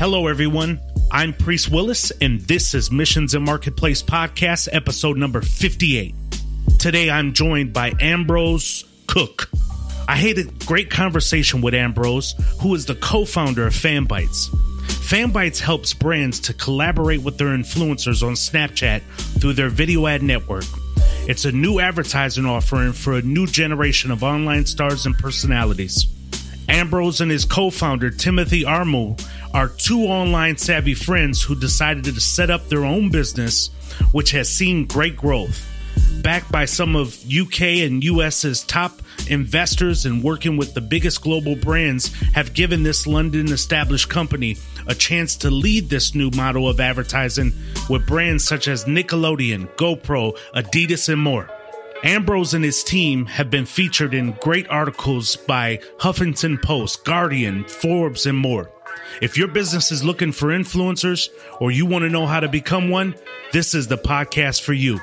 Hello, everyone. I'm Priest Willis, and this is Missions and Marketplace Podcast, episode number 58. Today, I'm joined by Ambrose Cooke. I had a great conversation with Ambrose, who is the co founder of FanBytes. FanBytes helps brands to collaborate with their influencers on Snapchat through their video ad network. It's a new advertising offering for a new generation of online stars and personalities. Ambrose and his co founder, Timothy Armoo, are two online savvy friends who decided to set up their own business, which has seen great growth. Backed by some of UK and US's top investors and working with the biggest global brands, have given this London established company a chance to lead this new model of advertising with brands such as Nickelodeon, GoPro, Adidas, and more. Ambrose and his team have been featured in great articles by Huffington Post, Guardian, Forbes, and more. If your business is looking for influencers or you want to know how to become one, this is the podcast for you.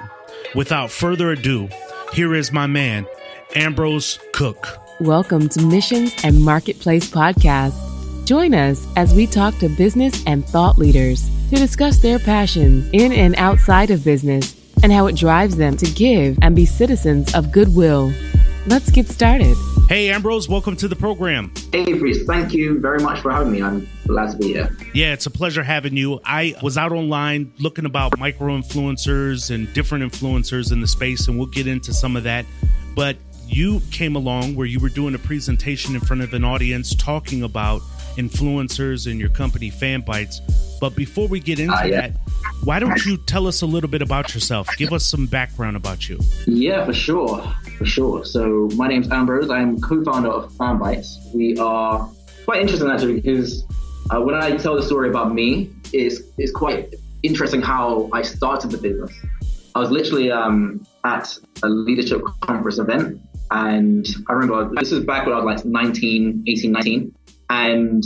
Without further ado, here is my man, Ambrose Cooke. Welcome to Missions and Marketplace Podcast. Join us as we talk to business and thought leaders to discuss their passions in and outside of business and how it drives them to give and be citizens of goodwill. Let's get started. Hey, Ambrose, welcome to the program. Hey, Priest, thank you very much for having me. I'm glad to be here. Yeah, it's a pleasure having you. I was out online looking about micro influencers and different influencers in the space, and we'll get into some of that. But you came along where you were doing a presentation in front of an audience talking about influencers and your company FanBytes. But before we get into uh, yeah. that, why don't you tell us a little bit about yourself? Give us some background about you. Yeah, for sure. For sure. So, my name's Ambrose. I'm co founder of FanBytes. We are quite interesting actually because uh, when I tell the story about me, it's, it's quite interesting how I started the business. I was literally um, at a leadership conference event, and I remember this was back when I was like 19, 18, 19, and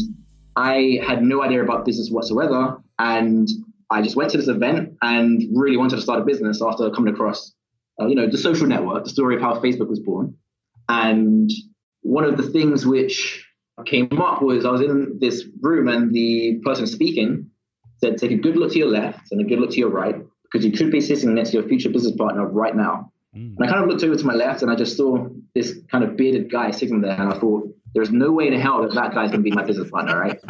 I had no idea about business whatsoever. And I just went to this event and really wanted to start a business after coming across, uh, you know, the social network, the story of how Facebook was born. And one of the things which came up was I was in this room and the person speaking said, take a good look to your left and a good look to your right, because you could be sitting next to your future business partner right now. Mm. And I kind of looked over to my left and I just saw this kind of bearded guy sitting there. And I thought, there's no way in hell that that guy's going to be my business partner, right?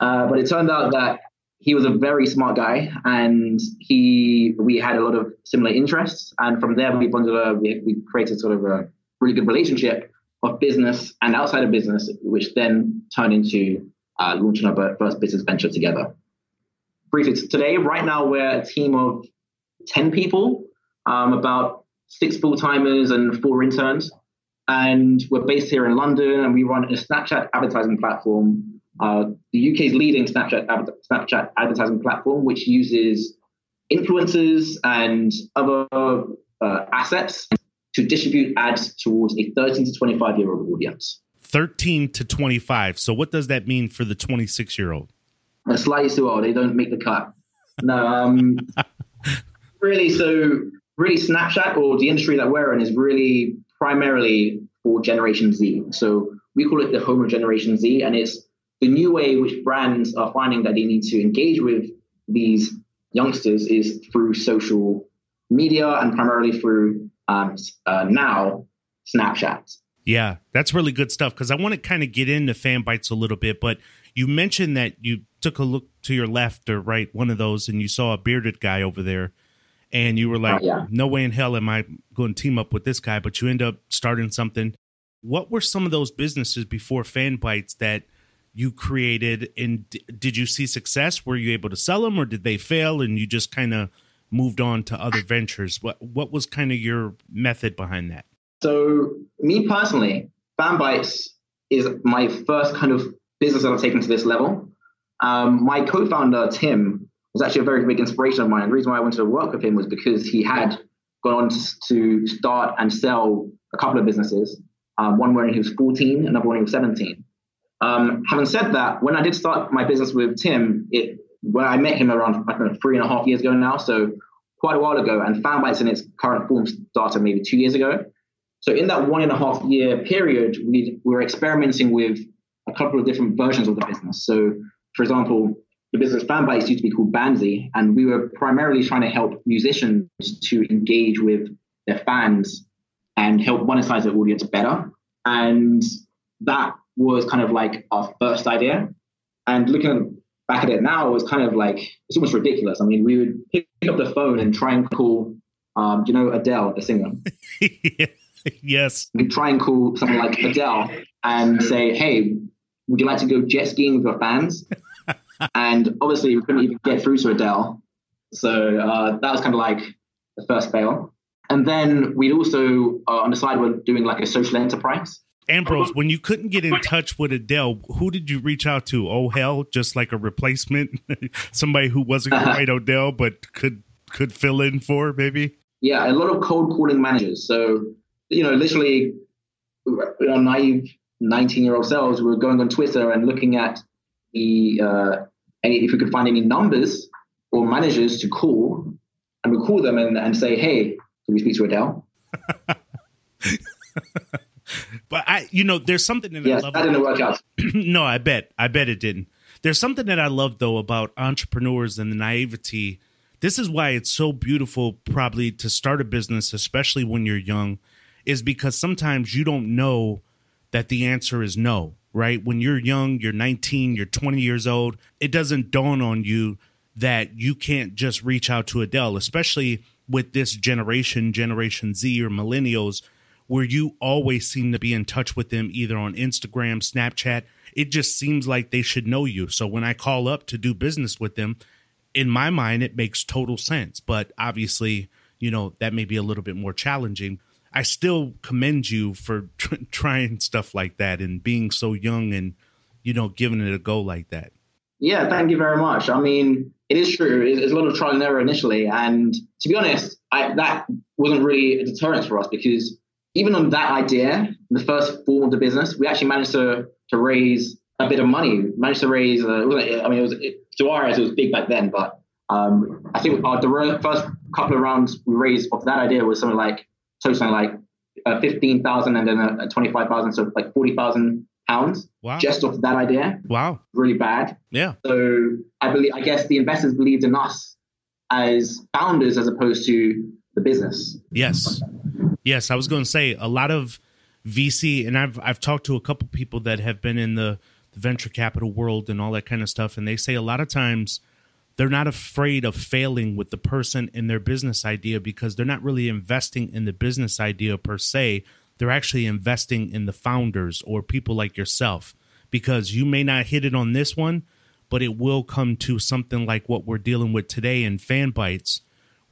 uh, but it turned out that he was a very smart guy, and he we had a lot of similar interests, and from there we bonded. We, we created sort of a really good relationship of business and outside of business, which then turned into uh, launching our first business venture together. Briefly, today, right now, we're a team of 10 people, um, about six full timers and four interns and we're based here in London, and we run a Snapchat advertising platform, uh, the UK's leading Snapchat Snapchat advertising platform, which uses influencers and other uh, assets to distribute ads towards a 13 to 25 year old audience. 13 to 25. So, what does that mean for the 26 year old? Slightly too old. They don't make the cut. No, um, really. So, really, Snapchat or the industry that we're in is really primarily for Generation Z. So we call it the home of Generation Z, and it's the new way which brands are finding that they need to engage with these youngsters is through social media and primarily through um, uh, now Snapchat. Yeah, that's really good stuff because I want to kind of get into FanBytes a little bit, but you mentioned that you took a look to your left or right, one of those, and you saw a bearded guy over there and you were like, uh, yeah. no way in hell am I going to team up with this guy. But you end up starting something. What were some of those businesses before FanBytes that you created? And d- did you see success? Were you able to sell them, or did they fail and you just kind of moved on to other ventures? What What was kind of your method behind that? So, me personally, FanBytes is my first kind of business that I've taken to this level. Um, my co-founder Tim was actually a very big inspiration of mine. The reason why I wanted to work with him was because he had gone on to start and sell a couple of businesses, um, one when he was 14, another when he was 17. Um, having said that, when I did start my business with Tim, it when I met him around I know, three and a half years ago now, so quite a while ago, and FanBytes in its current form started maybe two years ago. So in that one and a half year period, we, we were experimenting with a couple of different versions of the business. So for example, the business Fanbytes used to be called Bandsy, and we were primarily trying to help musicians to engage with their fans and help monetize their audience better. And that was kind of like our first idea. And looking back at it now, it was kind of like it's almost ridiculous. I mean, we would pick up the phone and try and call, um, you know, Adele, the singer. yes. We'd try and call someone like Adele and say, "Hey, would you like to go jet skiing with your fans?" And obviously, we couldn't even get through to Adele. So uh, that was kind of like the first fail. And then we'd also, uh, on the side, we're doing like a social enterprise. Ambrose, when you couldn't get in touch with Adele, who did you reach out to? Oh hell, just like a replacement, somebody who wasn't uh-huh. quite Adele but could could fill in for maybe. Yeah, a lot of cold calling managers. So you know, literally, know, naive nineteen year old selves we were going on Twitter and looking at the uh, any if we could find any numbers or managers to call, and we call them and, and say, hey, can we speak to Adele? but I, you know, there's something that yes, I love. That didn't work out. no, I bet. I bet it didn't. There's something that I love though about entrepreneurs and the naivety. This is why it's so beautiful, probably to start a business, especially when you're young, is because sometimes you don't know that the answer is no, right? When you're young, you're 19, you're 20 years old, it doesn't dawn on you that you can't just reach out to Adele, especially with this generation, Generation Z or millennials, where you always seem to be in touch with them either on Instagram, Snapchat. It just seems like they should know you. So when I call up to do business with them, in my mind, it makes total sense. But obviously, you know, that may be a little bit more challenging. I still commend you for tr- trying stuff like that and being so young and, you know, giving it a go like that. Yeah, thank you very much. I mean, it is true. It's, a lot of trial and error initially. And to be honest, I, that wasn't really a deterrent for us because even on that idea, the first form of the business, we actually managed to to raise a bit of money. Managed to raise. Uh, I mean, it was it, to our eyes, it was big back then, but um, I think our, the first couple of rounds we raised off that idea was something like totaling like uh, fifteen thousand and then twenty five thousand, so like forty thousand pounds wow. just off that idea. Wow, really bad. Yeah. So I believe, I guess the investors believed in us as founders as opposed to the business. Yes. Yes, I was going to say a lot of VC, and I've I've talked to a couple people that have been in the, the venture capital world and all that kind of stuff, and they say a lot of times they're not afraid of failing with the person in their business idea because they're not really investing in the business idea per se. They're actually investing in the founders or people like yourself because you may not hit it on this one, but it will come to something like what we're dealing with today in Fanbytes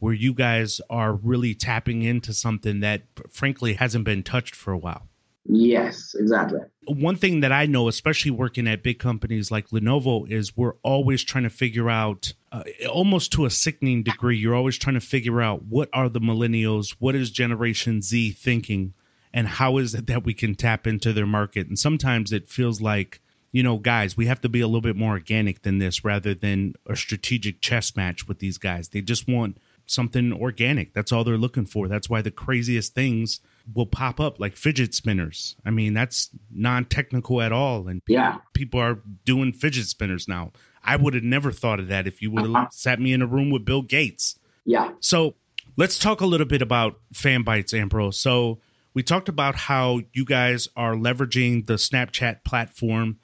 where you guys are really tapping into something that frankly hasn't been touched for a while. Yes, exactly. One thing that I know, especially working at big companies like Lenovo, is we're always trying to figure out, uh, almost to a sickening degree, you're always trying to figure out what are the millennials, what is Generation Z thinking, and how is it that we can tap into their market. And sometimes it feels like, you know, guys, we have to be a little bit more organic than this rather than a strategic chess match with these guys. They just want something organic. That's all they're looking for. That's why the craziest things will pop up like fidget spinners. I mean, that's non-technical at all and yeah. people are doing fidget spinners now. I would have never thought of that if you would have uh-huh. sat me in a room with Bill Gates. Yeah. So, let's talk a little bit about Fanbytes, Ambrose. So, we talked about how you guys are leveraging the Snapchat platform.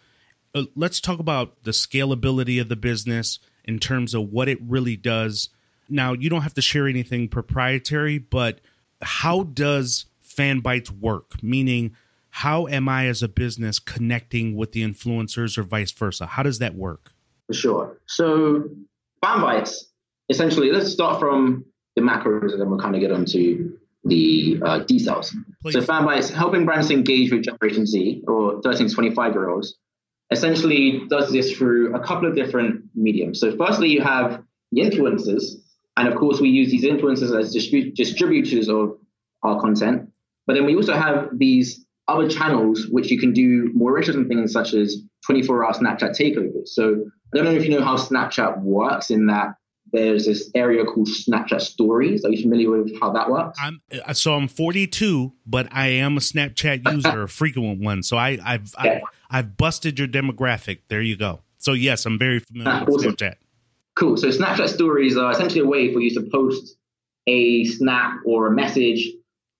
Uh, let's talk about the scalability of the business in terms of what it really does now, you don't have to share anything proprietary, but how does Fanbytes work? Meaning, how am I as a business connecting with the influencers or vice versa? How does that work? For sure. So, Fanbytes, essentially, let's start from the macros and then we'll kind of get onto the uh, details. Please. So, Fanbytes, helping brands engage with Generation Z or 13 to 25 year olds, essentially does this through a couple of different mediums. So, firstly, you have the influencers and of course, we use these influencers as distrib- distributors of our content. But then we also have these other channels which you can do more interesting things such as 24 hour Snapchat takeovers. So I don't know if you know how Snapchat works in that there's this area called Snapchat Stories. Are you familiar with how that works? I'm uh, so I'm 42, but I am a Snapchat user, a frequent one. So I, I've, okay. I've I've busted your demographic. There you go. So yes, I'm very familiar Ah, with awesome. Snapchat. Cool. So Snapchat stories are essentially a way for you to post a snap or a message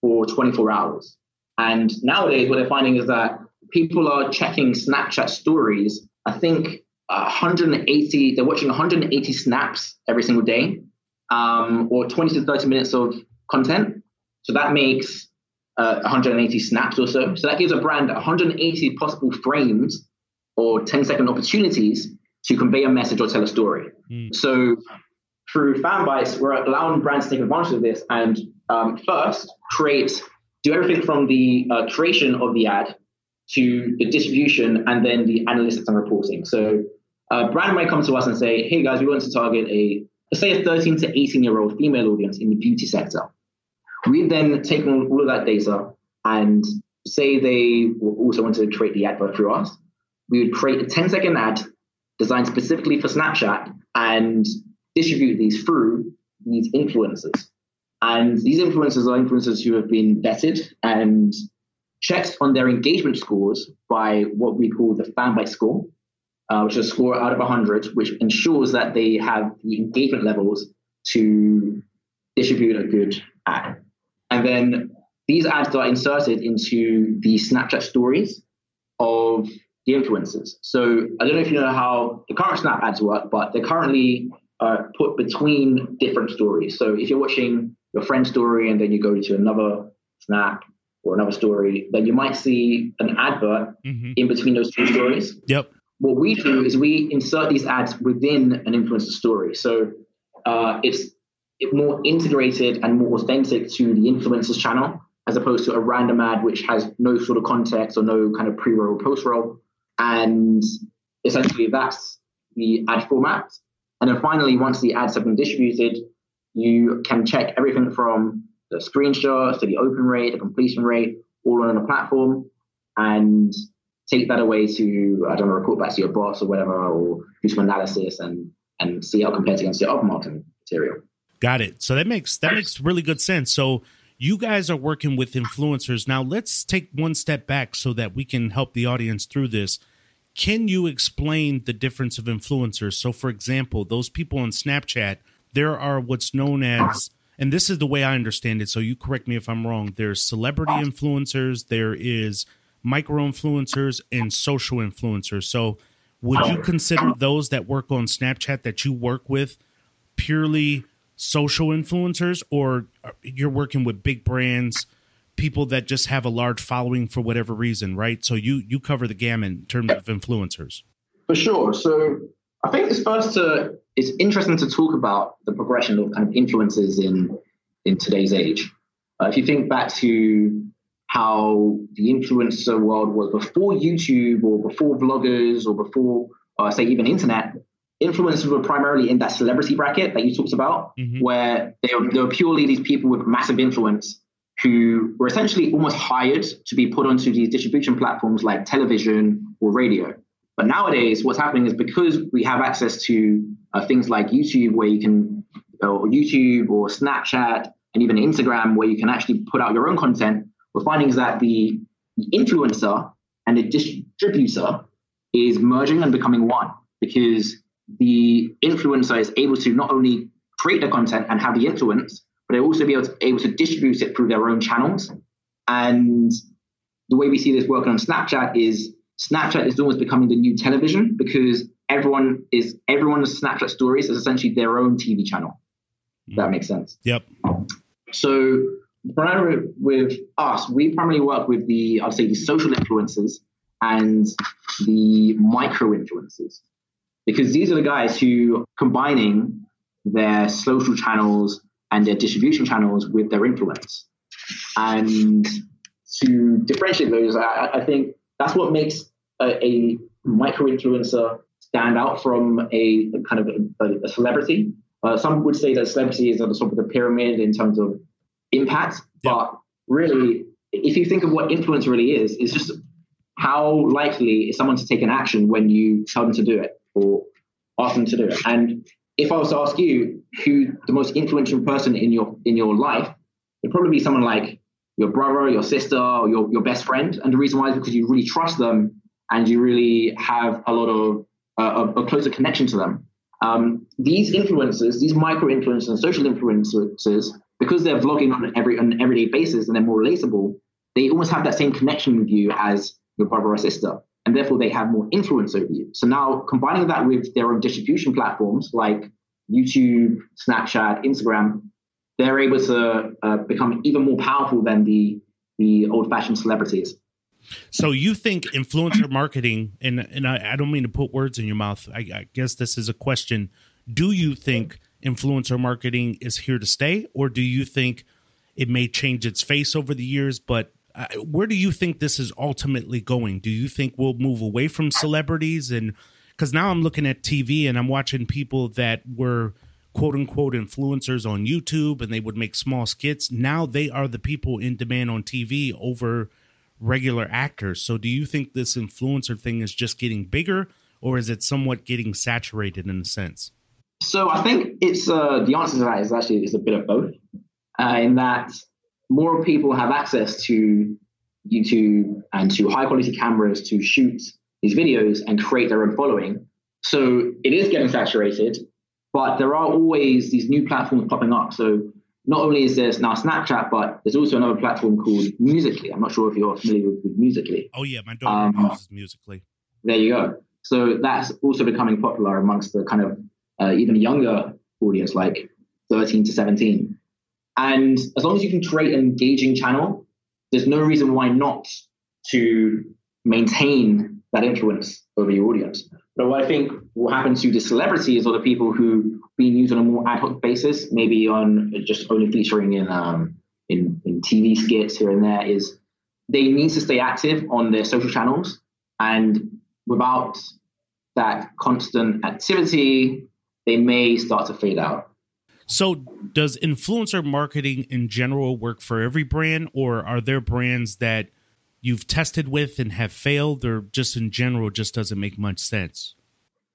for 24 hours. And nowadays, what they're finding is that people are checking Snapchat stories. I think 180, they're watching 180 snaps every single day, um, or 20 to 30 minutes of content. So that makes uh, 180 snaps or so. So that gives a brand 180 possible frames or 10 second opportunities to convey a message or tell a story. Mm. So through Fanbytes, we're allowing brands to take advantage of this and um, first create, do everything from the uh, creation of the ad to the distribution and then the analytics and reporting. So a brand might come to us and say, hey guys, we want to target a, say a 13 to 18 year old female audience in the beauty sector. We then take all all of that data and say they also want to create the advert through us. We would create a 10 second ad designed specifically for Snapchat and distribute these through these influencers. And these influencers are influencers who have been vetted and checked on their engagement scores by what we call the Fanbyte score, uh, which is a score out of 100, which ensures that they have the engagement levels to distribute a good ad. And then these ads are inserted into the Snapchat stories of the influencers. So I don't know if you know how the current Snap ads work, but they're currently uh, put between different stories. So if you're watching your friend's story and then you go to another Snap or another story, then you might see an advert hmm in between those two stories. Yep. What we do is we insert these ads within an influencer story. So uh, it's more integrated and more authentic to the influencer's channel as opposed to a random ad which has no sort of context or no kind of pre-roll or post-roll. And essentially that's the ad format. And then finally, once the ads have been distributed, you can check everything from the screenshots to the open rate, the completion rate, all on a platform, and take that away to I don't know, report back to your boss or whatever, or do some analysis and and see how it compares against your other marketing material. Got it. So that makes that makes really good sense. So you guys are working with influencers. Now let's take one step back so that we can help the audience through this. Can you explain the difference of influencers? So for example, those people on Snapchat, there are what's known as and this is the way I understand it, so you correct me if I'm wrong. There's celebrity influencers, there is micro influencers and social influencers. So would you consider those that work on Snapchat that you work with purely social influencers or you're working with big brands people that just have a large following for whatever reason right so you you cover the gamut in terms of influencers For sure. So I think it's first to it's interesting to talk about the progression of kind of influences in in today's age. Uh, if you think back to how the influencer world was before YouTube or before vloggers or before uh, say even internet, influencers were primarily in that celebrity bracket that you talked about, Mhm. where they were, they were purely these people with massive influence who were essentially almost hired to be put onto these distribution platforms like television or radio. But nowadays, what's happening is because we have access to uh, things like YouTube, where you can, or YouTube or Snapchat, and even Instagram, where you can actually put out your own content, we're finding is that the the influencer and the distributor is merging and becoming one because the influencer is able to not only create the content and have the influence, but they also be able to, able to distribute it through their own channels. And the way we see this working on Snapchat is Snapchat is almost becoming the new television because everyone is everyone's Snapchat stories is essentially their own TV channel. If that mm. makes sense. yep So primarily with us, we primarily work with the I'd say the social influencers and the micro influencers because these are the guys who combining their social channels and their distribution channels with their influence. And to differentiate those, I, I think that's what makes a, a micro influencer stand out from a, a kind of a, a celebrity. Uh, some would say that celebrity is at the top of the pyramid in terms of impact, Yeah. but really, if you think of what influence really is, it's just how likely is someone to take an action when you tell them to do it or ask them to do it. And if I was to ask you who the most influential person in your in your life, it'd probably be someone like your brother, your sister, or your, your best friend. And the reason why is because you really trust them and you really have a lot of a, a closer connection to them. Um, these influencers, these micro influencers and social influencers, because they're vlogging on every on an everyday basis and they're more relatable, they almost have that same connection with you as your brother or sister, and therefore they have more influence over you. So now combining that with their own distribution platforms like YouTube, Snapchat, Instagram, they're able to uh, become even more powerful than the the old fashioned celebrities. So you think influencer marketing, and and I, I, don't mean to put words in your mouth. I, I guess this is a question. Do you think influencer marketing is here to stay, or do you think it may change its face over the years? But uh, where do you think this is ultimately going? Do you think we'll move away from celebrities and because now I'm looking at TV and I'm watching people that were quote unquote influencers on YouTube and they would make small skits. Now they are the people in demand on TV over regular actors. So do you think this influencer thing is just getting bigger or is it somewhat getting saturated in a sense? So I think it's uh, the answer to that is actually is a bit of both. Uh, in that more people have access to YouTube and to high quality cameras to shoot these videos and create their own following. So it is getting saturated, but there are always these new platforms popping up. So not only is there now Snapchat, but there's also another platform called Musical.ly. I'm not sure if you're familiar with, with Musical.ly. Oh yeah, my daughter um, uses Musical.ly. There you go. So that's also becoming popular amongst the kind of uh, even younger audience, like 13 to 17. And as long as you can create an engaging channel, there's no reason why not to maintain that influence over your audience. But what I think will happen to the celebrities or the people who being used on a more ad hoc basis, maybe on just only featuring in um, in, in TV skits here and there, is they need to stay active on their social channels, and without that constant activity, they may start to fade out. So, does influencer marketing in general work for every brand, or are there brands that you've tested with and have failed, or just in general just doesn't make much sense?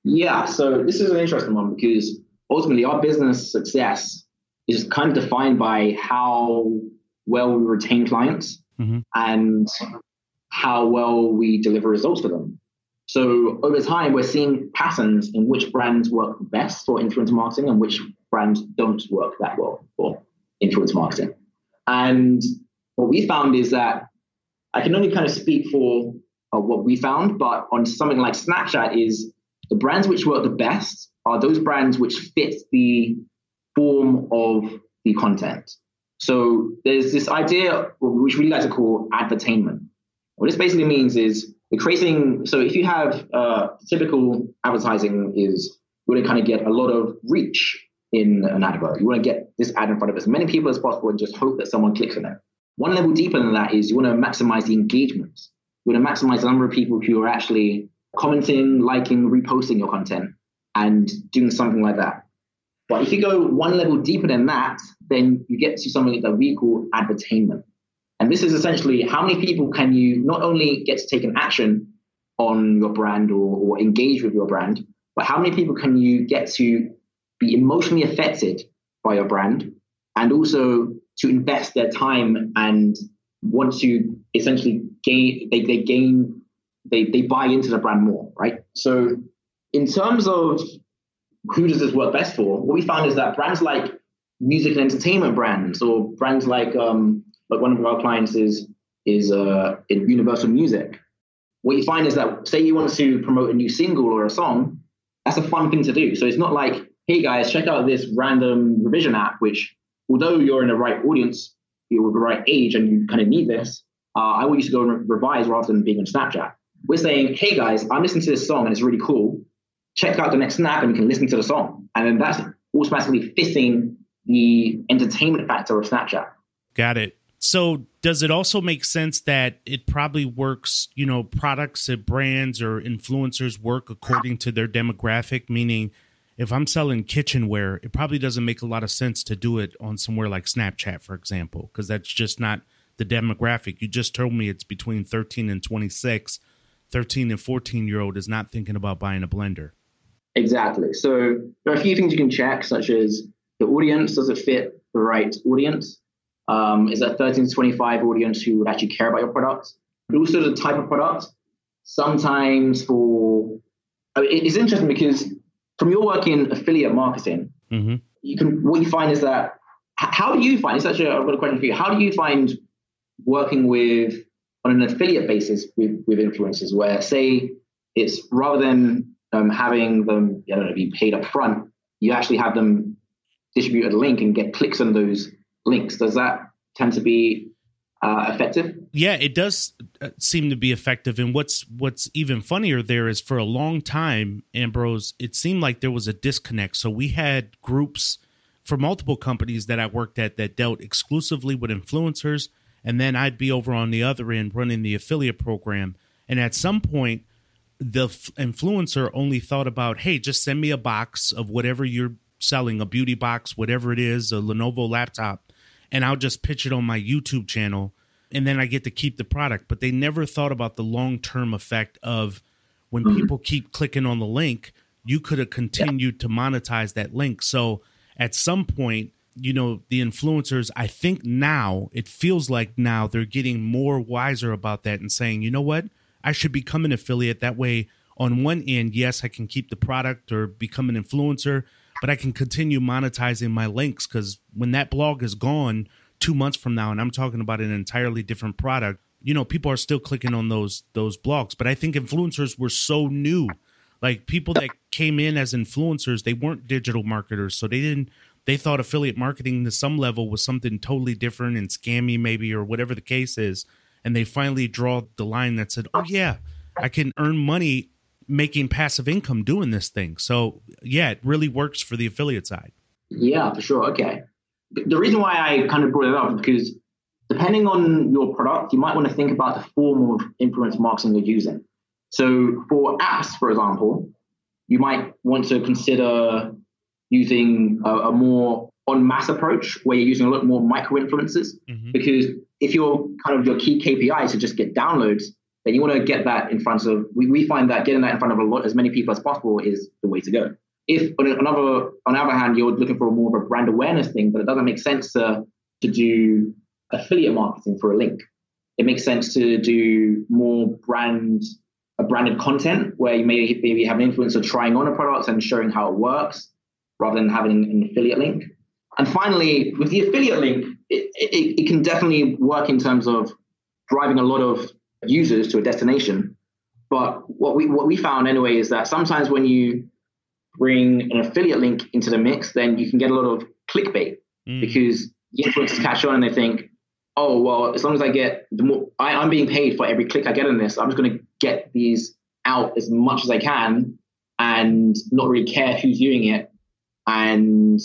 Yeah, so this is an interesting one because ultimately our business success is kind of defined by how well we retain clients mm-hmm. and how well we deliver results for them. So over time, we're seeing patterns in which brands work best for influencer marketing and which brands don't work that well for influencer marketing. And what we found is that I can only kind of speak for uh, what we found, but on something like Snapchat is the brands which work the best are those brands which fit the form of the content. So there's this idea which we like to call advertainment. What this basically means is we're creating. So if you have uh, typical advertising is you want to kind of get a lot of reach in an advert. You want to get this ad in front of as many people as possible and just hope that someone clicks on it. One level deeper than that is you want to maximize the engagement. You want to maximize the number of people who are actually commenting, liking, reposting your content and doing something like that. But if you go one level deeper than that, then you get to something that we call advertainment. And this is essentially how many people can you not only get to take an action on your brand or, or engage with your brand, but how many people can you get to be emotionally affected by your brand and also to invest their time and want to essentially gain they, they gain they, they buy into the brand more right so in terms of who does this work best for, what we found is that brands like music and entertainment brands, or brands like um, like one of our clients is is uh, in Universal Music. What you find is that say you want to promote a new single or a song, that's a fun thing to do. So it's not like, hey guys, check out this random revision app, which although you're in the right audience, you're with the right age, and you kind of need this. Uh, I want you to go and revise rather than being on Snapchat. We're saying, hey guys, I'm listening to this song and it's really cool check out the next snap and you can listen to the song. And then that's automatically fitting the entertainment factor of Snapchat. Got it. So does it also make sense that it probably works, you know, products and brands or influencers work according to their demographic, meaning if I'm selling kitchenware, it probably doesn't make a lot of sense to do it on somewhere like Snapchat, for example, because that's just not the demographic. You just told me it's between 13 and 26. 13 and 14 year old is not thinking about buying a blender. Exactly. So there are a few things you can check, such as the audience. Does it fit the right audience? Um, is that 13 to 25 audience who would actually care about your product? But also the type of product. Sometimes for I mean, it's interesting because from your work in affiliate marketing, mm-hmm. you can what you find is that how do you find? It's actually I've got a question for you. How do you find working with on an affiliate basis with with influencers, where say it's rather than um, having them I don't know, be paid up front, you actually have them distribute a link and get clicks on those links. Does that tend to be uh, effective? Yeah, it does uh, seem to be effective. And what's what's even funnier there is for a long time, Ambrose, it seemed like there was a disconnect. So we had groups for multiple companies that I worked at that dealt exclusively with influencers, and then I'd be over on the other end running the affiliate program. And at some point, the f- influencer only thought about, hey, just send me a box of whatever you're selling, a beauty box, whatever it is, a Lenovo laptop, and I'll just pitch it on my YouTube channel and then I get to keep the product. But they never thought about the long term effect of when mm-hmm. people keep clicking on the link, you could have continued yeah. to monetize that link. So at some point, you know, the influencers, I think now, it feels like now they're getting more wiser about that and saying, you know what? I should become an affiliate. That way, on one end, yes, I can keep the product or become an influencer, but I can continue monetizing my links because when that blog is gone two months from now, and I'm talking about an entirely different product, you know, people are still clicking on those those blogs. But I think influencers were so new. Like people that came in as influencers, they weren't digital marketers, so they didn't they thought affiliate marketing to some level was something totally different and scammy maybe or whatever the case is and they finally draw the line that said oh yeah i can earn money making passive income doing this thing. So yeah, it really works for the affiliate side. Yeah, for sure. Okay. The reason why I kind of brought it up is because depending on your product, you might want to think about the form of influence marketing you're using. So for apps, for example, you might want to consider using a, a more on mass approach where you're using a lot more micro influencers mm-hmm. because if your kind of your key KPI is to just get downloads, then you want to get that in front of we, we find that getting that in front of a lot as many people as possible is the way to go if on another on the other hand you're looking for more of a brand awareness thing but it doesn't make sense to to do affiliate marketing for a link it makes sense to do more brand a branded content where you may maybe have an influencer trying on a product and showing how it works rather than having an affiliate link and finally with the affiliate link it, it, it can definitely work in terms of driving a lot of users to a destination. But what we what we found anyway is that sometimes when you bring an affiliate link into the mix, then you can get a lot of clickbait mm. because the influencers catch on and they think, oh well, as long as I get the more I, I'm being paid for every click I get on this, I'm just going to get these out as much as I can and not really care who's viewing it, and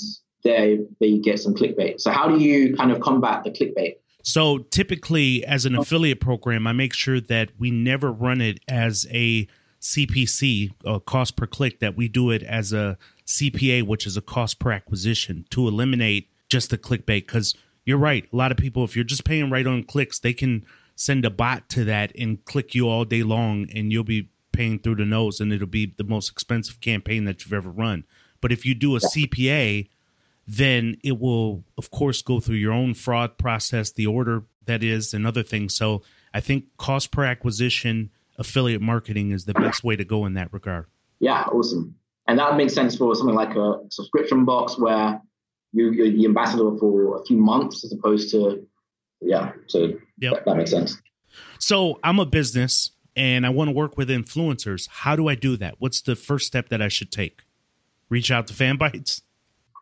they they get some clickbait. So how do you kind of combat the clickbait? So typically, as an affiliate program, I make sure that we never run it as a CPC, a uh, cost per click, that we do it as a CPA, which is a cost per acquisition, to eliminate just the clickbait. Because you're right, a lot of people, if you're just paying right on clicks, they can send a bot to that and click you all day long, and you'll be paying through the nose, and it'll be the most expensive campaign that you've ever run. But if you do a CPA, then it will, of course, go through your own fraud process, the order that is, and other things. So I think cost per acquisition affiliate marketing is the best way to go in that regard. Yeah, awesome. And that makes sense for something like a subscription box where you, are the ambassador for a few months as opposed to, yeah, so yep. that, that makes sense. So I'm a business and I want to work with influencers. How do I do that? What's the first step that I should take? Reach out to Fanbytes?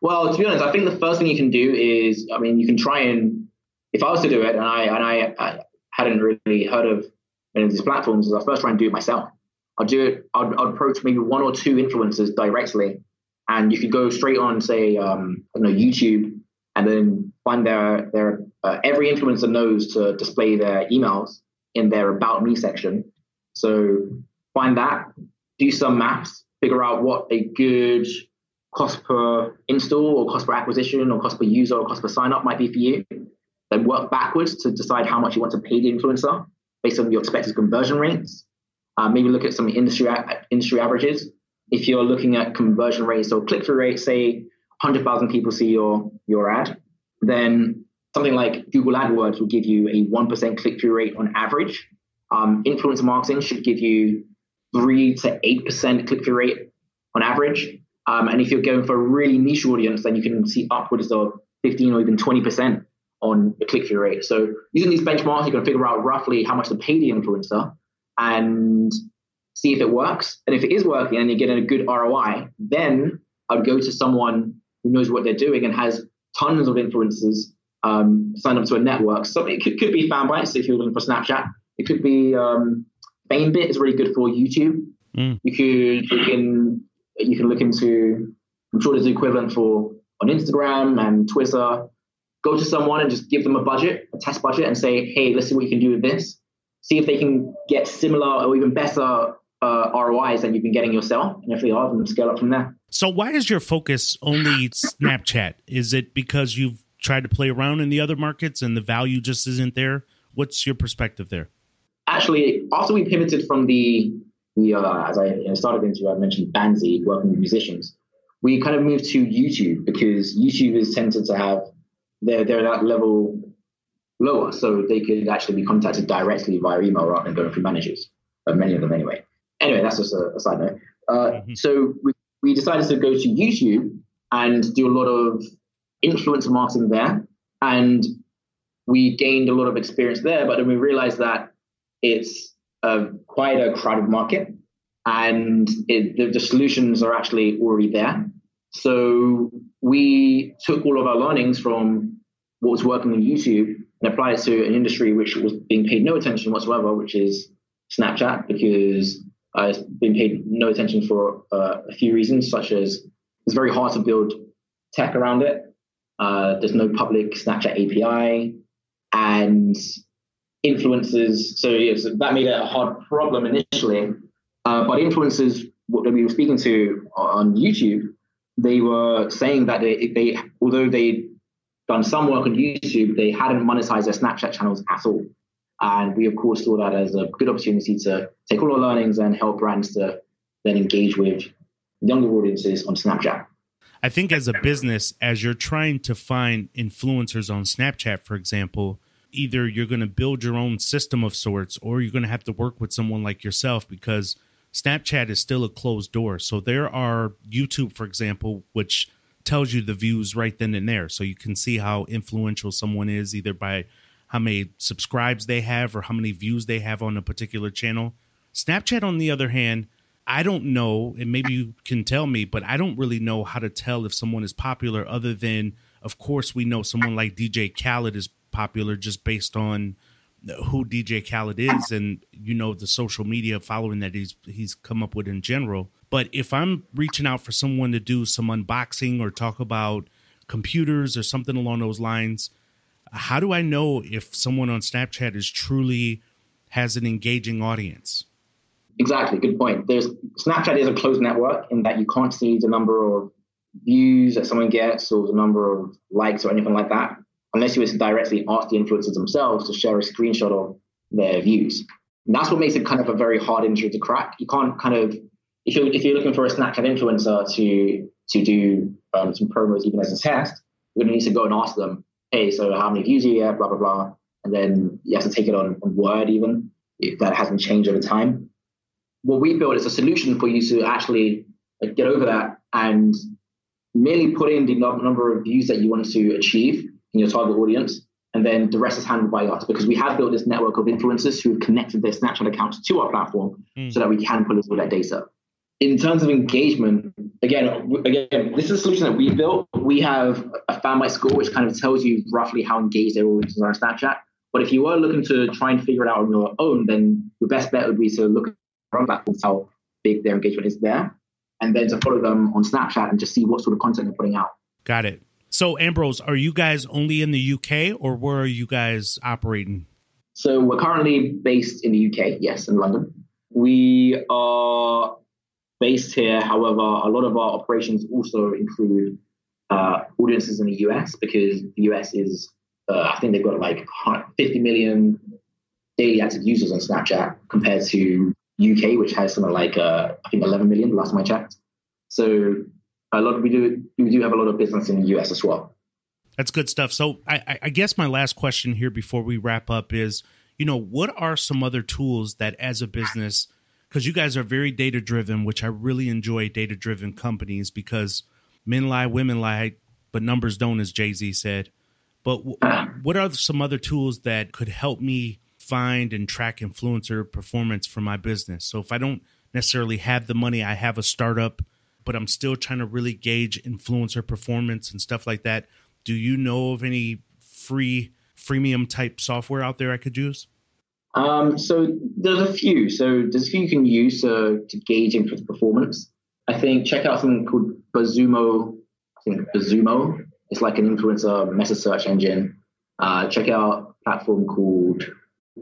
Well, to be honest, I think the first thing you can do is, I mean, you can try and, if I was to do it, and I and I, I hadn't really heard of of these platforms, is I first try and do it myself. I'll do it. I'll, I'd approach maybe one or two influencers directly, and you could go straight on, say, um, I don't know, YouTube, and then find their their uh, every influencer knows to display their emails in their about me section. So find that, do some maps, figure out what a good cost per install or cost per acquisition or cost per user or cost per sign up might be for you. Then work backwards to decide how much you want to pay the influencer based on your expected conversion rates. Uh, maybe look at some industry industry averages. If you're looking at conversion rates or click through rates, say 100,000 people see your your ad, then something like Google AdWords will give you a 1% click through rate on average. Um, influencer marketing should give you three to eight percent click through rate on average. Um, and if you're going for a really niche audience, then you can see upwards of 15 or even 20 percent on the click through rate. So using these benchmarks, you can figure out roughly how much to pay the influencer and see if it works. And if it is working and you're getting a good ROI, then I'd go to someone who knows what they're doing and has tons of influencers um, sign up to a network. So it could, could be Fanbytes if you're looking for Snapchat. It could be um, FameBit is really good for YouTube. Mm. You could you can you can look into I'm sure there's the equivalent for on Instagram and Twitter. Go to someone and just give them a budget, a test budget, and say, hey, let's see what you can do with this. See if they can get similar or even better uh, ROIs than you've been getting yourself. And if they are, then scale up from there. So, why is your focus only Snapchat? Is it because you've tried to play around in the other markets and the value just isn't there? What's your perspective there? Actually, after we pivoted from the, the uh, as I started into, I mentioned Bandsy, working with musicians, we kind of moved to YouTube because YouTube is tended to have, they're, they're that level lower, so they could actually be contacted directly via email rather than going through managers, uh, many of them anyway. Anyway, that's just a, a side note. Uh, mm-hmm. So we, we decided to go to YouTube and do a lot of influencer marketing there. And we gained a lot of experience there, but then we realized that it's a, quite a crowded market and it, the, the solutions are actually already there. So we took all of our learnings from what was working on YouTube and applied it to an industry which was being paid no attention whatsoever, which is Snapchat, because it's been paid no attention for uh, a few reasons, such as it's very hard to build tech around it. Uh, there's no public Snapchat API, and influencers. So, that made it a hard problem initially. Uh, but influencers that we were speaking to on YouTube, they were saying that they, they although they'd done some work on YouTube, they hadn't monetized their Snapchat channels at all. And we, of course, saw that as a good opportunity to take all our learnings and help brands to then engage with younger audiences on Snapchat. I think as a business, as you're trying to find influencers on Snapchat, for example, either you're going to build your own system of sorts or you're going to have to work with someone like yourself because Snapchat is still a closed door. So there are YouTube, for example, which tells you the views right then and there. So you can see how influential someone is either by how many subscribes they have or how many views they have on a particular channel. Snapchat, on the other hand, I don't know, and maybe you can tell me, but I don't really know how to tell if someone is popular other than, of course, we know someone like DJ Khaled is popular just based on who DJ Khaled is and you know the social media following that he's he's come up with in general. But if I'm reaching out for someone to do some unboxing or talk about computers or something along those lines, how do I know if someone on Snapchat is truly has an engaging audience? Exactly, good point. There's Snapchat is a closed network in that you can't see the number of views that someone gets or the number of likes or anything like that, unless you were to directly ask the influencers themselves to share a screenshot of their views. And that's what makes it kind of a very hard industry to crack. You can't kind of if you're if you're looking for a Snapchat influencer to to do um, some promos even as a test, you're gonna need to go and ask them, hey, so how many views do you get, blah blah blah, and then you have to take it on, on Word even if that hasn't changed over time what we built is a solution for you to actually like, get over that and merely put in the number of views that you want to achieve in your target audience. And then the rest is handled by us because we have built this network of influencers who have connected their Snapchat accounts to our platform mm. so that we can pull all that data. In terms of engagement, again, again, this is a solution that we built. We have a Fanbyte score, which kind of tells you roughly how engaged their are on Snapchat. But if you were looking to try and figure it out on your own, then the best bet would be to look from platforms how big their engagement is there, and then to follow them on Snapchat and just see what sort of content they're putting out. Got it. So, Ambrose, are you guys only in the UK or where are you guys operating? So, we're currently based in the UK, yes, in London. We are based here. However, a lot of our operations also include uh, audiences in the US because the US is, uh, I think they've got like 50 million daily active users on Snapchat compared to UK, which has something like uh, I think 11 million last time I checked. So a lot we do we do have a lot of business in the US as well. That's good stuff. So I, I guess my last question here before we wrap up is, you know, what are some other tools that as a business because you guys are very data driven, which I really enjoy data driven companies because men lie, women lie, but numbers don't, as Jay Z said. But w- ah. what are some other tools that could help me find and track influencer performance for my business? So if I don't necessarily have the money, I have a startup, but I'm still trying to really gauge influencer performance and stuff like that. Do you know of any free freemium type software out there I could use? Um, so there's a few. So there's a few you can use uh, to gauge influencer performance. I think check out something called BuzzSumo. I think BuzzSumo. It's like an influencer meta search engine. Uh, check out a platform called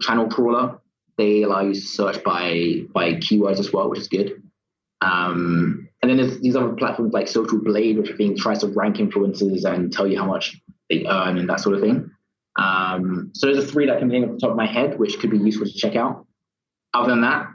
Channel Crawler. They allow you to search by by keywords as well, which is good. Um, and then there's these other platforms like Social Blade, which I think tries to rank influencers and tell you how much they earn and that sort of thing. Um, so those are three that I can think off the top of my head, which could be useful to check out. Other than that,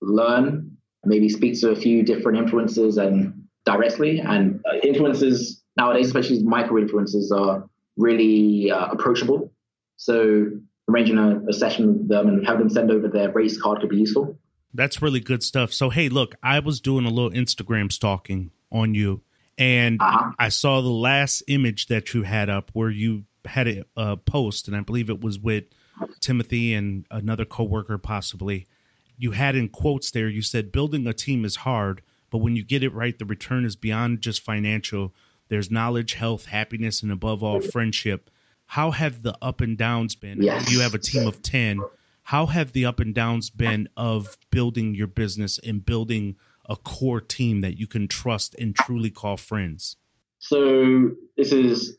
learn, maybe speak to a few different influencers and directly. And uh, influencers nowadays, especially micro influencers, are really uh, approachable. So arranging a, a session with them and have them send over their race card could be useful. That's really good stuff. So, hey, look, I was doing a little Instagram stalking on you, and uh-huh. I saw the last image that you had up where you had a, a, post, and I believe it was with Timothy and another coworker, possibly. You had in quotes there, you said, building a team is hard, but when you get it right, the return is beyond just financial. There's knowledge, health, happiness, and above all, friendship. How have the up and downs been? Yes. You have a team of 10 how have the up and downs been of building your business and building a core team that you can trust and truly call friends? So this is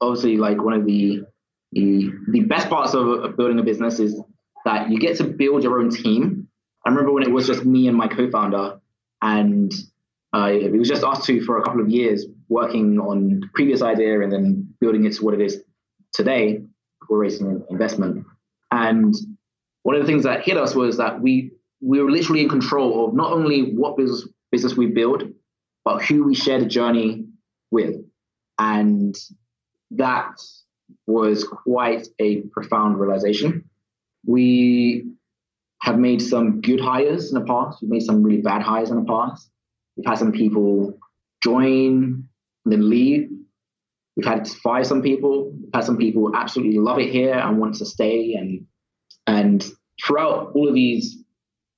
obviously like one of the the, the best parts of, of building a business is that you get to build your own team. I remember when it was just me and my co-founder, and uh, it was just us two for a couple of years working on the previous idea and then building it to what it is today. We're raising investment, and one of the things that hit us was that we we were literally in control of not only what business business we build, but who we share the journey with, and that was quite a profound realization. We have made some good hires in the past. We've made some really bad hires in the past. We've had some people join and then leave. We've had to fire some people. We've had some people absolutely love it here and want to stay and and throughout all of these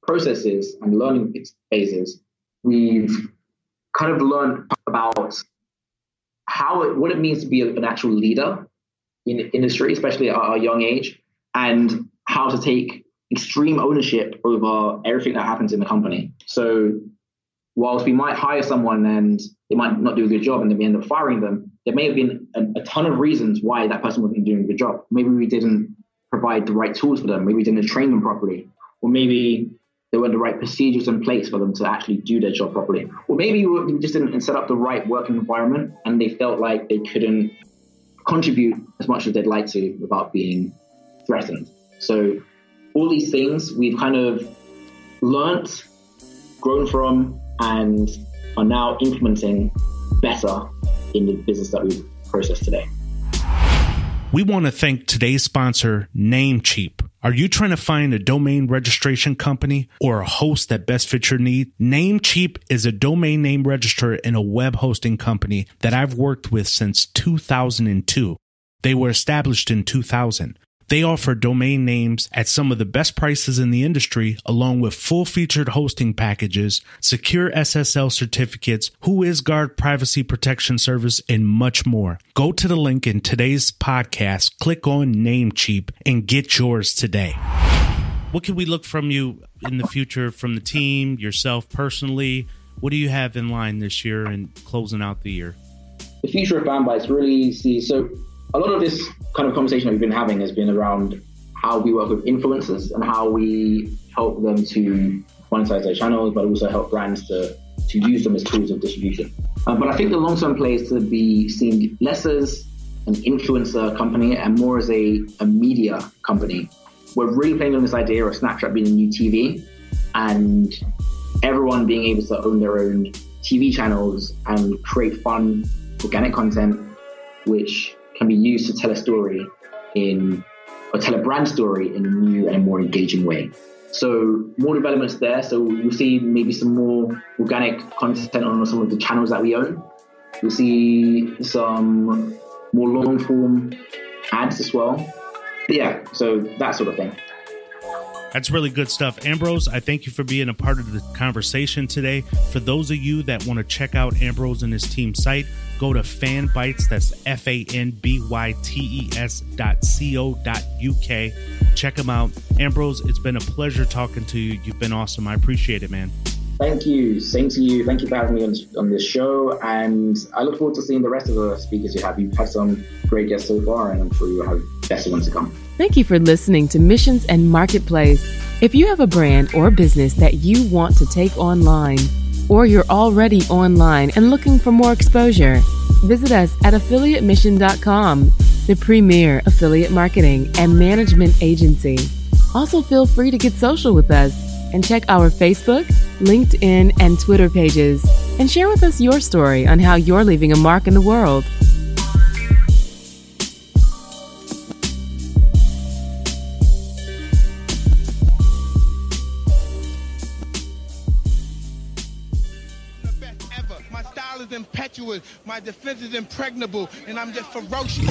processes and learning phases, we've kind of learned about how it, what it means to be an actual leader in industry, especially at our young age, and how to take extreme ownership over everything that happens in the company. So, whilst we might hire someone and they might not do a good job and then we end up firing them, there may have been a, a ton of reasons why that person wasn't doing a good job. Maybe we didn't provide the right tools for them. Maybe we didn't train them properly, or maybe there weren't the right procedures in place for them to actually do their job properly, or maybe we just didn't set up the right working environment and they felt like they couldn't contribute as much as they'd like to without being threatened. So all these things we've kind of learnt, grown from, and are now implementing better in the business that we've processed today. We want to thank today's sponsor, Namecheap. Are you trying to find a domain registration company or a host that best fits your need? Namecheap is a domain name registrar and a web hosting company that I've worked with since 2002. They were established in 2000. They offer domain names at some of the best prices in the industry, along with full featured hosting packages, secure SSL certificates, WhoisGuard privacy protection service, and much more. Go to the link in today's podcast, click on Namecheap, and get yours today. What can we look from you in the future from the team, yourself personally? What do you have in line this year and closing out the year? The future of Fanbytes really see so a lot of this kind of conversation that we've been having has been around how we work with influencers and how we help them to monetize their channels, but also help brands to, to use them as tools of distribution. Uh, but I think the long term play is to be seen less as an influencer company and more as a, a media company. We're really playing on this idea of Snapchat being a new TV and everyone being able to own their own TV channels and create fun, organic content, which can be used to tell a story in or tell a brand story in a new and more engaging way. So more developments there. So you'll see maybe some more organic content on some of the channels that we own. You'll see some more long form ads as well. But yeah, so that sort of thing. That's really good stuff. Ambrose, I thank you for being a part of the conversation today. For those of you that want to check out Ambrose and his team site, go to fanbytes, that's F A N B Y T E S dot C O dot U K. Check them out. Ambrose, it's been a pleasure talking to you. You've been awesome. I appreciate it, man. Thank you. Same to you. Thank you for having me on, on this show. And I look forward to seeing the rest of the speakers you have. You've had some great guests so far, and I'm sure you'll have better ones to come. Thank you for listening to Missions and Marketplace. If you have a brand or business that you want to take online, or you're already online and looking for more exposure, visit us at affiliatemission.com, the premier affiliate marketing and management agency. Also, feel free to get social with us and check our Facebook, LinkedIn, and Twitter pages and share with us your story on how you're leaving a mark in the world. My defense is impregnable, and I'm just ferocious.